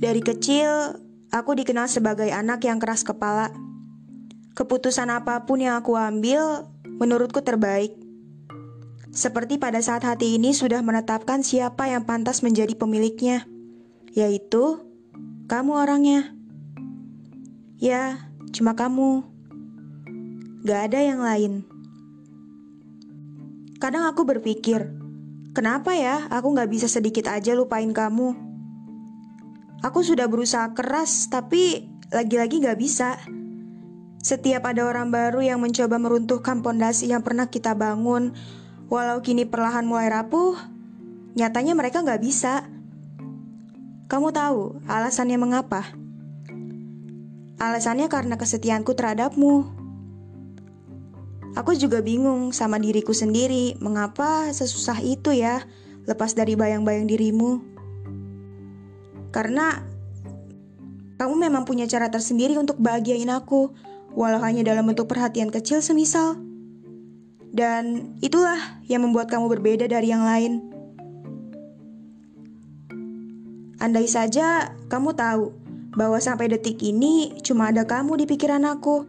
Dari kecil, aku dikenal sebagai anak yang keras kepala. Keputusan apa pun yang aku ambil, menurutku terbaik. Seperti pada saat hati ini sudah menetapkan siapa yang pantas menjadi pemiliknya, yaitu kamu orangnya. Ya, cuma kamu. Gak ada yang lain. Kadang aku berpikir, kenapa ya aku gak bisa sedikit aja lupain kamu? Aku sudah berusaha keras, tapi lagi-lagi gak bisa. Setiap ada orang baru yang mencoba meruntuhkan pondasi yang pernah kita bangun, walau kini perlahan mulai rapuh, nyatanya mereka gak bisa. Kamu tahu alasannya mengapa? Alasannya karena kesetiaanku terhadapmu. Aku juga bingung sama diriku sendiri, mengapa sesusah itu ya lepas dari bayang-bayang dirimu. Karena kamu memang punya cara tersendiri untuk bahagiain aku, walau hanya dalam bentuk perhatian kecil semisal. Dan itulah yang membuat kamu berbeda dari yang lain. Andai saja kamu tahu bahwa sampai detik ini cuma ada kamu di pikiran aku.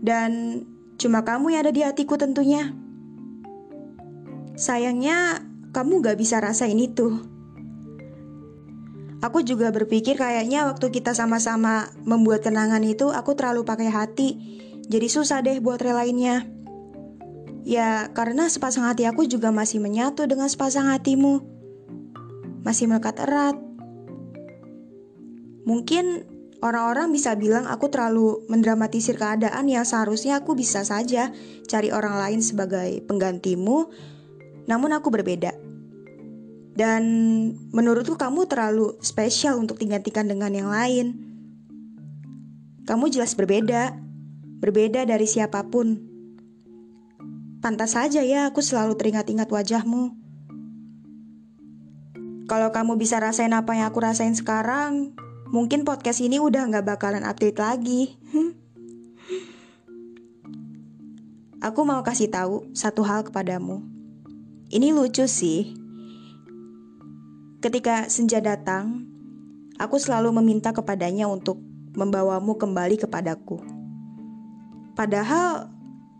Dan cuma kamu yang ada di hatiku tentunya. Sayangnya kamu gak bisa rasain itu. Aku juga berpikir kayaknya waktu kita sama-sama membuat kenangan itu aku terlalu pakai hati. Jadi susah deh buat relainnya. Ya karena sepasang hati aku juga masih menyatu dengan sepasang hatimu. Masih melekat erat. Mungkin orang-orang bisa bilang aku terlalu mendramatisir keadaan yang seharusnya aku bisa saja cari orang lain sebagai penggantimu. Namun aku berbeda. Dan menurutku kamu terlalu spesial untuk digantikan dengan yang lain. Kamu jelas berbeda, berbeda dari siapa pun. Pantas saja ya aku selalu teringat-ingat wajahmu. Kalau kamu bisa rasain apa yang aku rasain sekarang, mungkin podcast ini udah gak bakalan update lagi. aku mau kasih tahu satu hal kepadamu. Ini lucu sih, Ketika senja datang, aku selalu meminta kepadanya untuk membawamu kembali kepadaku. Padahal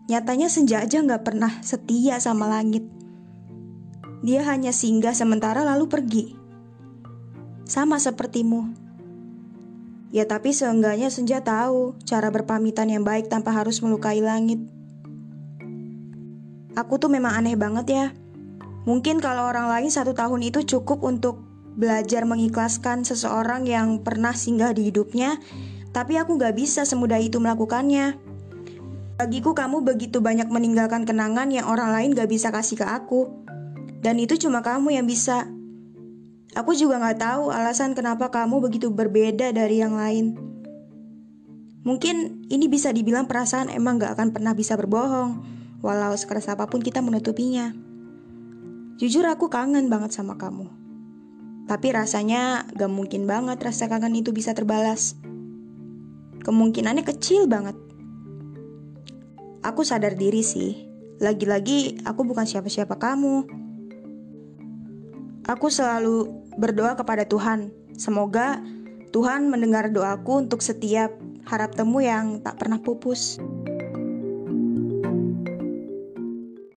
nyatanya senja aja nggak pernah setia sama langit. Dia hanya singgah sementara lalu pergi. Sama sepertimu. Ya tapi seenggaknya senja tahu cara berpamitan yang baik tanpa harus melukai langit. Aku tuh memang aneh banget ya. Mungkin kalau orang lain satu tahun itu cukup untuk belajar mengikhlaskan seseorang yang pernah singgah di hidupnya, tapi aku gak bisa semudah itu melakukannya. Bagiku kamu begitu banyak meninggalkan kenangan yang orang lain gak bisa kasih ke aku. Dan itu cuma kamu yang bisa. Aku juga gak tahu alasan kenapa kamu begitu berbeda dari yang lain. Mungkin ini bisa dibilang perasaan emang gak akan pernah bisa berbohong, walau sekeras apa pun kita menutupinya. Jujur aku kangen banget sama kamu. Tapi rasanya gak mungkin banget rasa kangen itu bisa terbalas. Kemungkinannya kecil banget. Aku sadar diri sih. Lagi-lagi aku bukan siapa-siapa kamu. Aku selalu berdoa kepada Tuhan. Semoga Tuhan mendengar doaku untuk setiap harap temu yang tak pernah pupus.